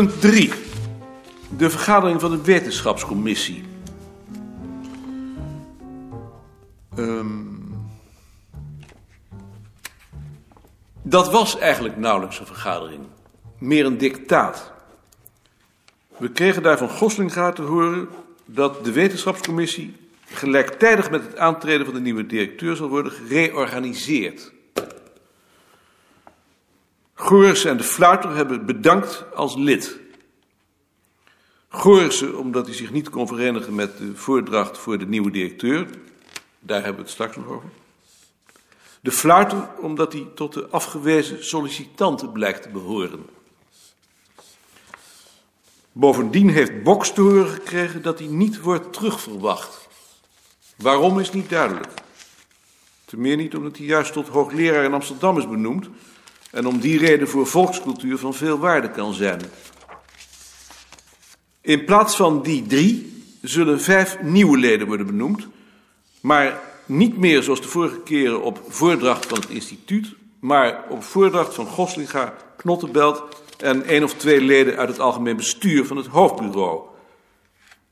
Punt 3. De vergadering van de wetenschapscommissie. Ehm, dat was eigenlijk nauwelijks een vergadering. Meer een dictaat. We kregen daar van Goslinga te horen dat de wetenschapscommissie gelijktijdig met het aantreden van de nieuwe directeur zal worden gereorganiseerd. Goorissen en de Fluiter hebben bedankt als lid. Goorissen omdat hij zich niet kon verenigen met de voordracht voor de nieuwe directeur. Daar hebben we het straks nog over. De Fluiter omdat hij tot de afgewezen sollicitanten blijkt te behoren. Bovendien heeft Boks te horen gekregen dat hij niet wordt terugverwacht. Waarom is niet duidelijk. Ten meer niet omdat hij juist tot hoogleraar in Amsterdam is benoemd en om die reden voor volkscultuur van veel waarde kan zijn. In plaats van die drie zullen vijf nieuwe leden worden benoemd, maar niet meer zoals de vorige keren op voordracht van het instituut, maar op voordracht van Goslinga, Knottenbelt en één of twee leden uit het algemeen bestuur van het hoofdbureau.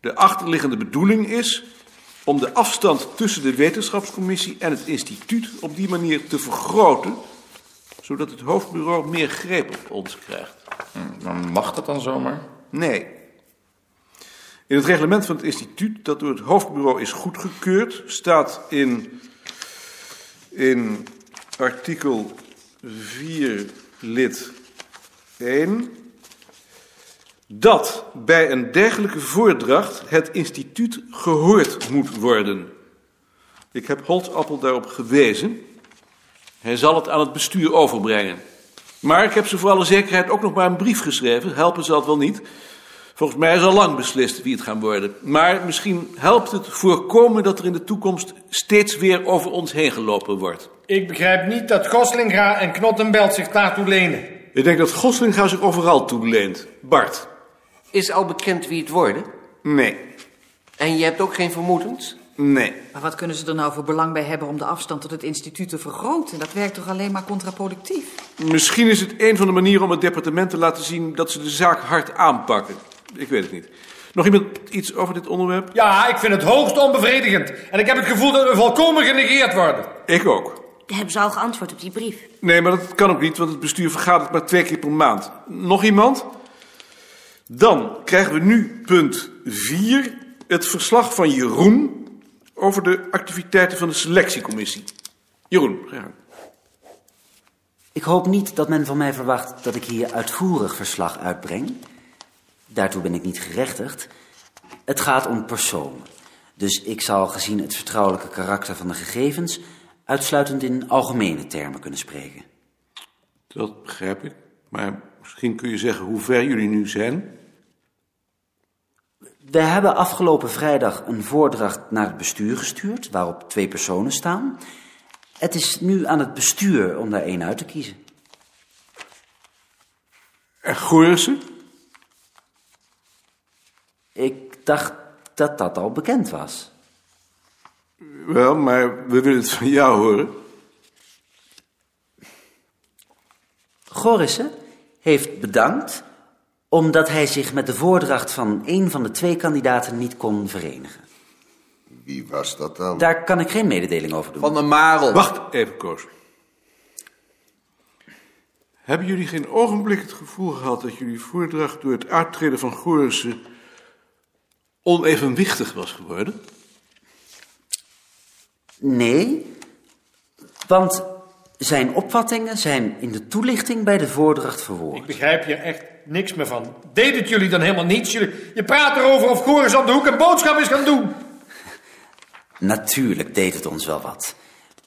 De achterliggende bedoeling is om de afstand tussen de wetenschapscommissie en het instituut op die manier te vergroten, zodat het hoofdbureau meer greep op ons krijgt. Dan mag dat dan zomaar? Nee. In het reglement van het instituut, dat door het hoofdbureau is goedgekeurd, staat in, in artikel 4 lid 1 dat bij een dergelijke voordracht het instituut gehoord moet worden. Ik heb Holtappel daarop gewezen. Hij zal het aan het bestuur overbrengen. Maar ik heb ze voor alle zekerheid ook nog maar een brief geschreven. Helpen zal het wel niet. Volgens mij is al lang beslist wie het gaan worden. Maar misschien helpt het voorkomen dat er in de toekomst steeds weer over ons heen gelopen wordt. Ik begrijp niet dat Goslinga en Knottenbelt zich daartoe lenen. Ik denk dat Goslinga zich overal toeleent. Bart. Is al bekend wie het worden? Nee. En je hebt ook geen vermoedens? Nee. Maar wat kunnen ze er nou voor belang bij hebben om de afstand tot het instituut te vergroten? Dat werkt toch alleen maar contraproductief? Misschien is het een van de manieren om het departement te laten zien dat ze de zaak hard aanpakken. Ik weet het niet. Nog iemand iets over dit onderwerp? Ja, ik vind het hoogst onbevredigend. En ik heb het gevoel dat we volkomen genegeerd worden. Ik ook. Hebben ze al geantwoord op die brief? Nee, maar dat kan ook niet, want het bestuur vergadert maar twee keer per maand. Nog iemand? Dan krijgen we nu punt 4, het verslag van Jeroen over de activiteiten van de selectiecommissie. Jeroen, gang. Ik hoop niet dat men van mij verwacht dat ik hier uitvoerig verslag uitbreng. Daartoe ben ik niet gerechtigd. Het gaat om personen. Dus ik zal gezien het vertrouwelijke karakter van de gegevens uitsluitend in algemene termen kunnen spreken. Dat begrijp ik. Maar misschien kun je zeggen hoe ver jullie nu zijn. We hebben afgelopen vrijdag een voordracht naar het bestuur gestuurd, waarop twee personen staan. Het is nu aan het bestuur om daar één uit te kiezen. En Goorissen? Ik dacht dat dat al bekend was. Wel, maar we willen het van jou horen. Gorissen heeft bedankt omdat hij zich met de voordracht van een van de twee kandidaten niet kon verenigen. Wie was dat dan? Daar kan ik geen mededeling over doen. Van de Marel. Wacht even, Koos. Hebben jullie geen ogenblik het gevoel gehad dat jullie voordracht door het uittreden van Gorissen onevenwichtig was geworden? Nee, want zijn opvattingen zijn in de toelichting bij de voordracht verwoord. Ik begrijp hier echt niks meer van. Deed het jullie dan helemaal niets? Jullie, je praat erover of Goris aan de hoek een boodschap is gaan doen. Natuurlijk deed het ons wel wat.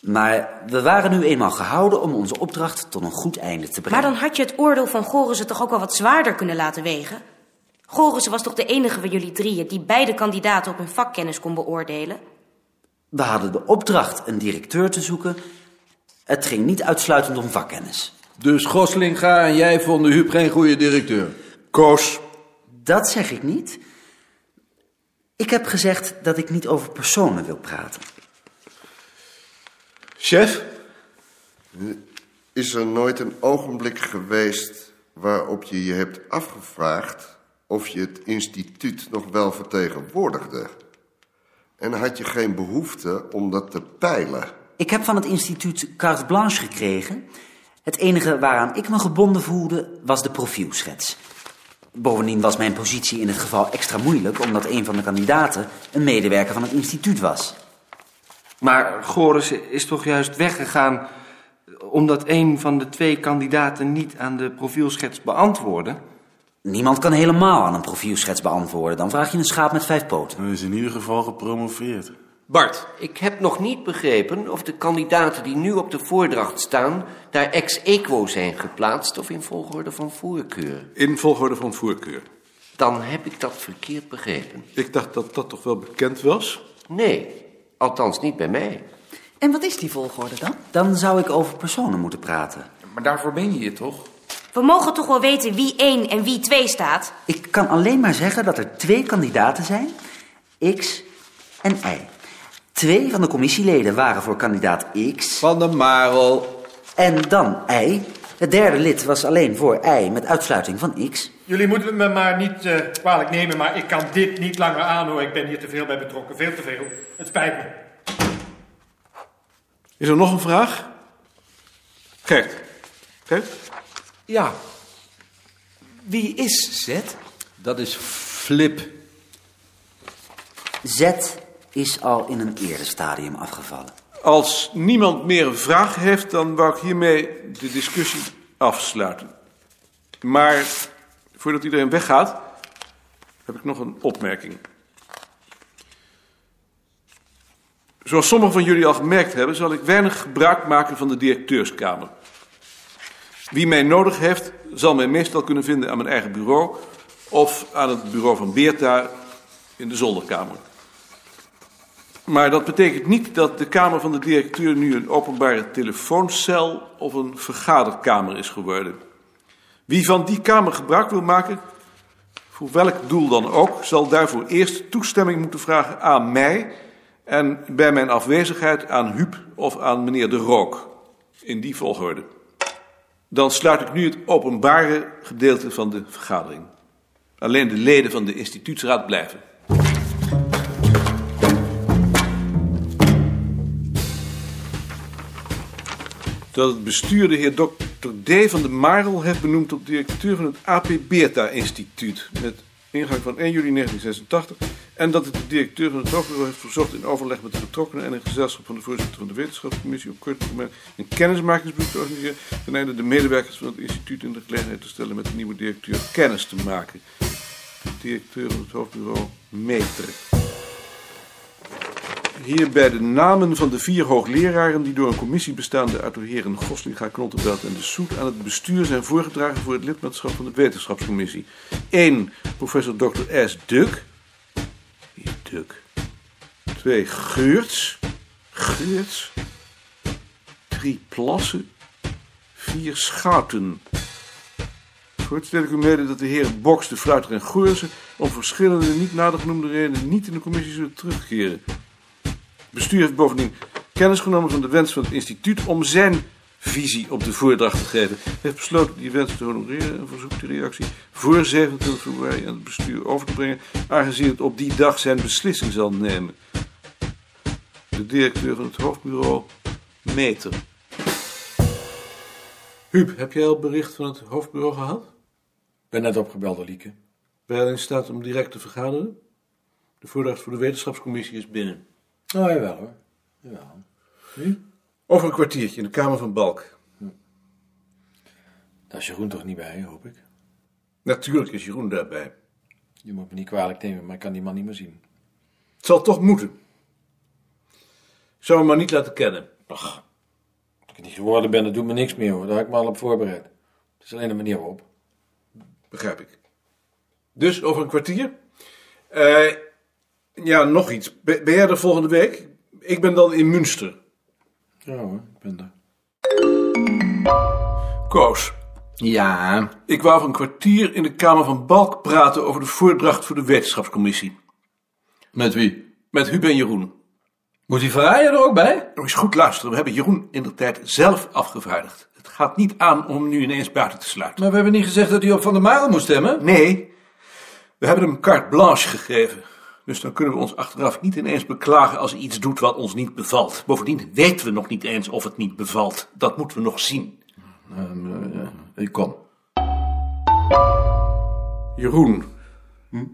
Maar we waren nu eenmaal gehouden om onze opdracht tot een goed einde te brengen. Maar dan had je het oordeel van Gorissen toch ook wel wat zwaarder kunnen laten wegen? Gorissen was toch de enige van jullie drieën die beide kandidaten op hun vakkennis kon beoordelen? We hadden de opdracht een directeur te zoeken. Het ging niet uitsluitend om vakkennis. Dus Goslinga en jij vonden Huub geen goede directeur? Koos, Dat zeg ik niet. Ik heb gezegd dat ik niet over personen wil praten. chef? Is er nooit een ogenblik geweest waarop je je hebt afgevraagd of je het instituut nog wel vertegenwoordigde. En had je geen behoefte om dat te peilen? Ik heb van het instituut carte blanche gekregen. Het enige waaraan ik me gebonden voelde was de profielschets. Bovendien was mijn positie in het geval extra moeilijk... omdat een van de kandidaten een medewerker van het instituut was. Maar Goris is toch juist weggegaan omdat een van de twee kandidaten niet aan de profielschets beantwoordde? Niemand kan helemaal aan een profielschets beantwoorden. Dan vraag je een schaap met vijf poten. Hij is in ieder geval gepromoveerd. Bart, Ik heb nog niet begrepen of de kandidaten die nu op de voordracht staan... daar ex equo zijn geplaatst of in volgorde van voorkeur. in volgorde van voorkeur. Dan heb ik dat verkeerd begrepen. Ik dacht dat dat toch wel bekend was? Nee, althans niet bij mij. En wat is die volgorde dan? Dan zou ik over personen moeten praten. Maar daarvoor ben je hier toch? We mogen toch wel weten wie 1 en wie 2 staat? Ik kan alleen maar zeggen dat er twee kandidaten zijn. X en Y. Twee van de commissieleden waren voor kandidaat X. Van de Marel. En dan Y. Het derde lid was alleen voor Y met uitsluiting van X. Jullie moeten me maar niet eh, kwalijk nemen, maar ik kan dit niet langer aanhoren. Ik ben hier te veel bij betrokken, veel te veel. Het spijt me. Is er nog een vraag? Gert. Gert? Ja. Wie is Z? Dat is Flip. Z is al in een eerder stadium afgevallen. Als niemand meer een vraag heeft, dan wou ik hiermee de discussie afsluiten. Maar voordat iedereen weggaat, heb ik nog een opmerking. Zoals sommigen van jullie al gemerkt hebben, zal ik weinig gebruik maken van de directeurskamer. Wie mij nodig heeft, zal mij meestal kunnen vinden aan mijn eigen bureau of aan het bureau van Beerta in de zolderkamer. Maar dat betekent niet dat de kamer van de directeur nu een openbare telefooncel of een vergaderkamer is geworden. Wie van die kamer gebruik wil maken, voor welk doel dan ook, zal daarvoor eerst toestemming moeten vragen aan mij en bij mijn afwezigheid aan Huub of aan meneer De Rook. In die volgorde. Dan sluit ik nu het openbare gedeelte van de vergadering. Alleen de leden van de instituutsraad blijven. Dat het bestuur de heer Dr. D. van de Marel heeft benoemd tot directeur van het AP Beerta Instituut met ingang van 1 juli 1986 en dat het de directeur van het hoofdbureau heeft verzocht in overleg met de betrokkenen en in gezelschap van de voorzitter van de wetenschapscommissie op korte termijn een kennismakingsbezoek te organiseren ten einde de medewerkers van het instituut in de gelegenheid te stellen met de nieuwe directeur kennis te maken. De directeur van het hoofdbureau Meter. Hierbij de namen van de vier hoogleraren die door een commissie bestaande uit de heren Goslinga, Knottenbelt en de Soet aan het bestuur zijn voorgedragen voor het lidmaatschap van de wetenschapscommissie. 1. Professor Dr. S. Duk. Wie Duk? 2. Geurts. Geurts. 3. Plassen. 4. Schouten. Voorts deel ik u mede dat de heren Boks, de Fluiter en Goersen om verschillende niet nader genoemde redenen niet in de commissie zullen terugkeren. Bestuur heeft bovendien kennis genomen van de wens van het instituut om zijn visie op de voordracht te geven. Hij heeft besloten die wens te honoreren en verzoekt de reactie voor 27 februari aan het bestuur over te brengen, aangezien het op die dag zijn beslissing zal nemen. De directeur van het hoofdbureau, Meter. Huub, heb jij al bericht van het hoofdbureau gehad? Ik ben net opgebeld door Lieke. Ben jij in staat om direct te vergaderen? De voordracht voor de wetenschapscommissie is binnen. Oh, jawel hoor. Jawel. Over een kwartiertje in de Kamer van Balk. Daar is Jeroen toch niet bij, hoop ik. Natuurlijk is Jeroen daarbij. Je moet me niet kwalijk nemen, maar ik kan die man niet meer zien. Het zal toch moeten. Ik zou hem maar niet laten kennen. Ach, als ik het niet geworden ben, dat doet me niks meer hoor. Daar heb ik me al op voorbereid. Het is alleen de manier waarop. Begrijp ik. Dus over een kwartier. Eh, ja, nog iets. Ben, ben jij er volgende week? Ik ben dan in Münster. Ja hoor, ik ben er. Koos, Ja. ik wou over een kwartier in de Kamer van Balk praten over de voordracht voor de wetenschapscommissie. Met wie? Met Huub en Jeroen. Moet die verraaien er ook bij? Nou, eens goed luisteren. We hebben Jeroen in de tijd zelf afgevaardigd. Het gaat niet aan om hem nu ineens buiten te sluiten. Maar we hebben niet gezegd dat hij op Van der Marel moest stemmen? Nee, we hebben hem carte blanche gegeven. Dus dan kunnen we ons achteraf niet ineens beklagen als hij iets doet wat ons niet bevalt. Bovendien weten we nog niet eens of het niet bevalt. Dat moeten we nog zien. Ik kom. Jeroen,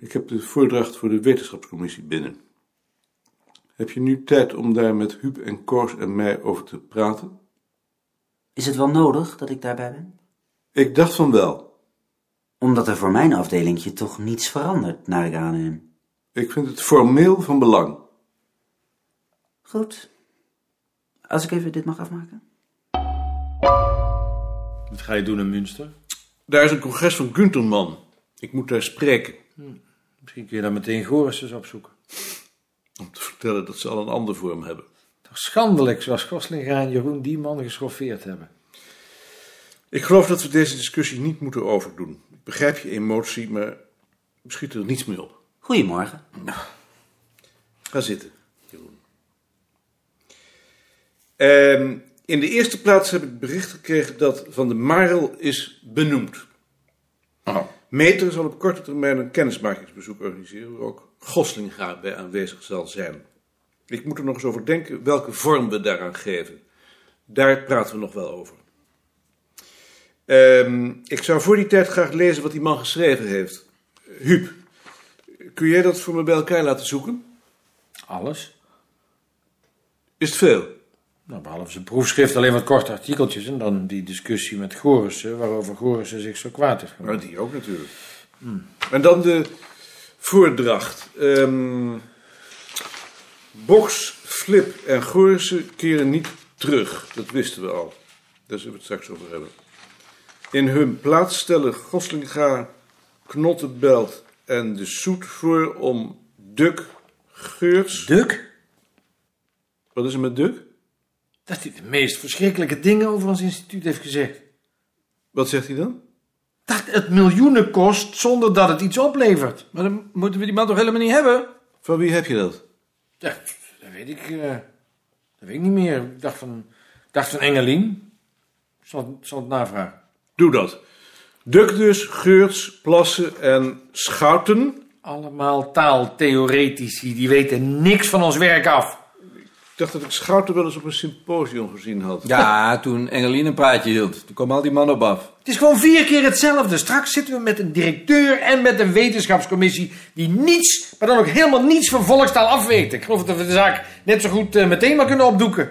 ik heb de voordracht voor de wetenschapscommissie binnen. Heb je nu tijd om daar met Huub en Koos en mij over te praten? Is het wel nodig dat ik daarbij ben? Ik dacht van wel. Omdat er voor mijn afdelingje toch niets verandert, naar ik aanneem. Ik vind het formeel van belang. Goed. Als ik even dit mag afmaken. Wat ga je doen in Münster? Daar is een congres van Gunterman. Ik moet daar spreken. Misschien kun je dan meteen Goris eens opzoeken. Om te vertellen dat ze al een ander vorm hebben. Toch schandelijk zoals Goslinga en Jeroen die man geschoffeerd hebben. Ik geloof dat we deze discussie niet moeten overdoen. Ik begrijp je emotie, maar schiet er niets meer op. Goedemorgen. Ga zitten, Jeroen. Ehm, in de eerste plaats heb ik bericht gekregen dat Van de Marel is benoemd. Meter zal op korte termijn een kennismakingsbezoek organiseren, waar ook Goslinga bij aanwezig zal zijn. Ik moet er nog eens over denken welke vorm we daaraan geven. Daar praten we nog wel over. Ehm, ik zou voor die tijd graag lezen wat die man geschreven heeft. Huub, kun jij dat voor me bij elkaar laten zoeken? Alles? Is het veel? Nou, behalve zijn proefschrift alleen wat korte artikeltjes en dan die discussie met Gorissen, waarover Gorissen zich zo kwaad heeft gemaakt. Maar die ook natuurlijk. En dan de voordracht. Ehm Box, Flip en Gorissen keren niet terug. Dat wisten we al. Daar zullen we het straks over hebben. In hun plaats stellen Goslinga, Knottenbelt en de Soet voor om Duk, Geurs... Duk? Wat is er met Duk? Dat hij de meest verschrikkelijke dingen over ons instituut heeft gezegd. Wat zegt hij dan? Dat het miljoenen kost zonder dat het iets oplevert. Maar dan moeten we die man toch helemaal niet hebben? Van wie heb je dat? Ja, dat weet ik, eh, dat weet ik niet meer. Ik dacht van, ik dacht van Engelien. Ik zal, zal het navragen. Doe dat. Duk dus, Geurts, Plassen en Schouten. Allemaal taaltheoretici, die weten niks van ons werk af. Ik dacht dat ik Schouten wel eens op een symposium gezien had. Ja, toen Engelien een praatje hield. Toen kwam al die man op af. Het is gewoon vier keer hetzelfde. Straks zitten we met een directeur en met een wetenschapscommissie die niets, maar dan ook helemaal niets van volkstaal afweten. Ik geloof dat we de zaak net zo goed eh, meteen maar kunnen opdoeken.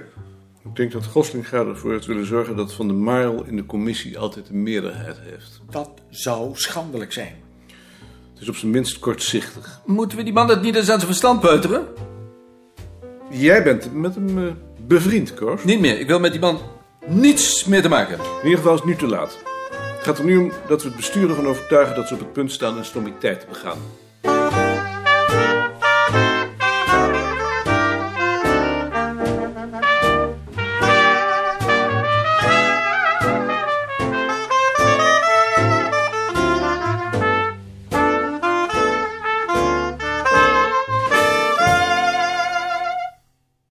Ik denk dat Goslinga ervoor heeft willen zorgen dat Van der Marel in de commissie altijd een meerderheid heeft. Dat zou schandelijk zijn. Het is op zijn minst kortzichtig. Moeten we die man dat niet eens aan zijn verstand peuteren? Jij bent met hem eh, bevriend, Koos. Niet meer. Ik wil met die man niets meer te maken hebben. In ieder geval is het nu te laat. Het gaat er nu om dat we het bestuur ervan overtuigen dat ze op het punt staan een stomiteit te begaan.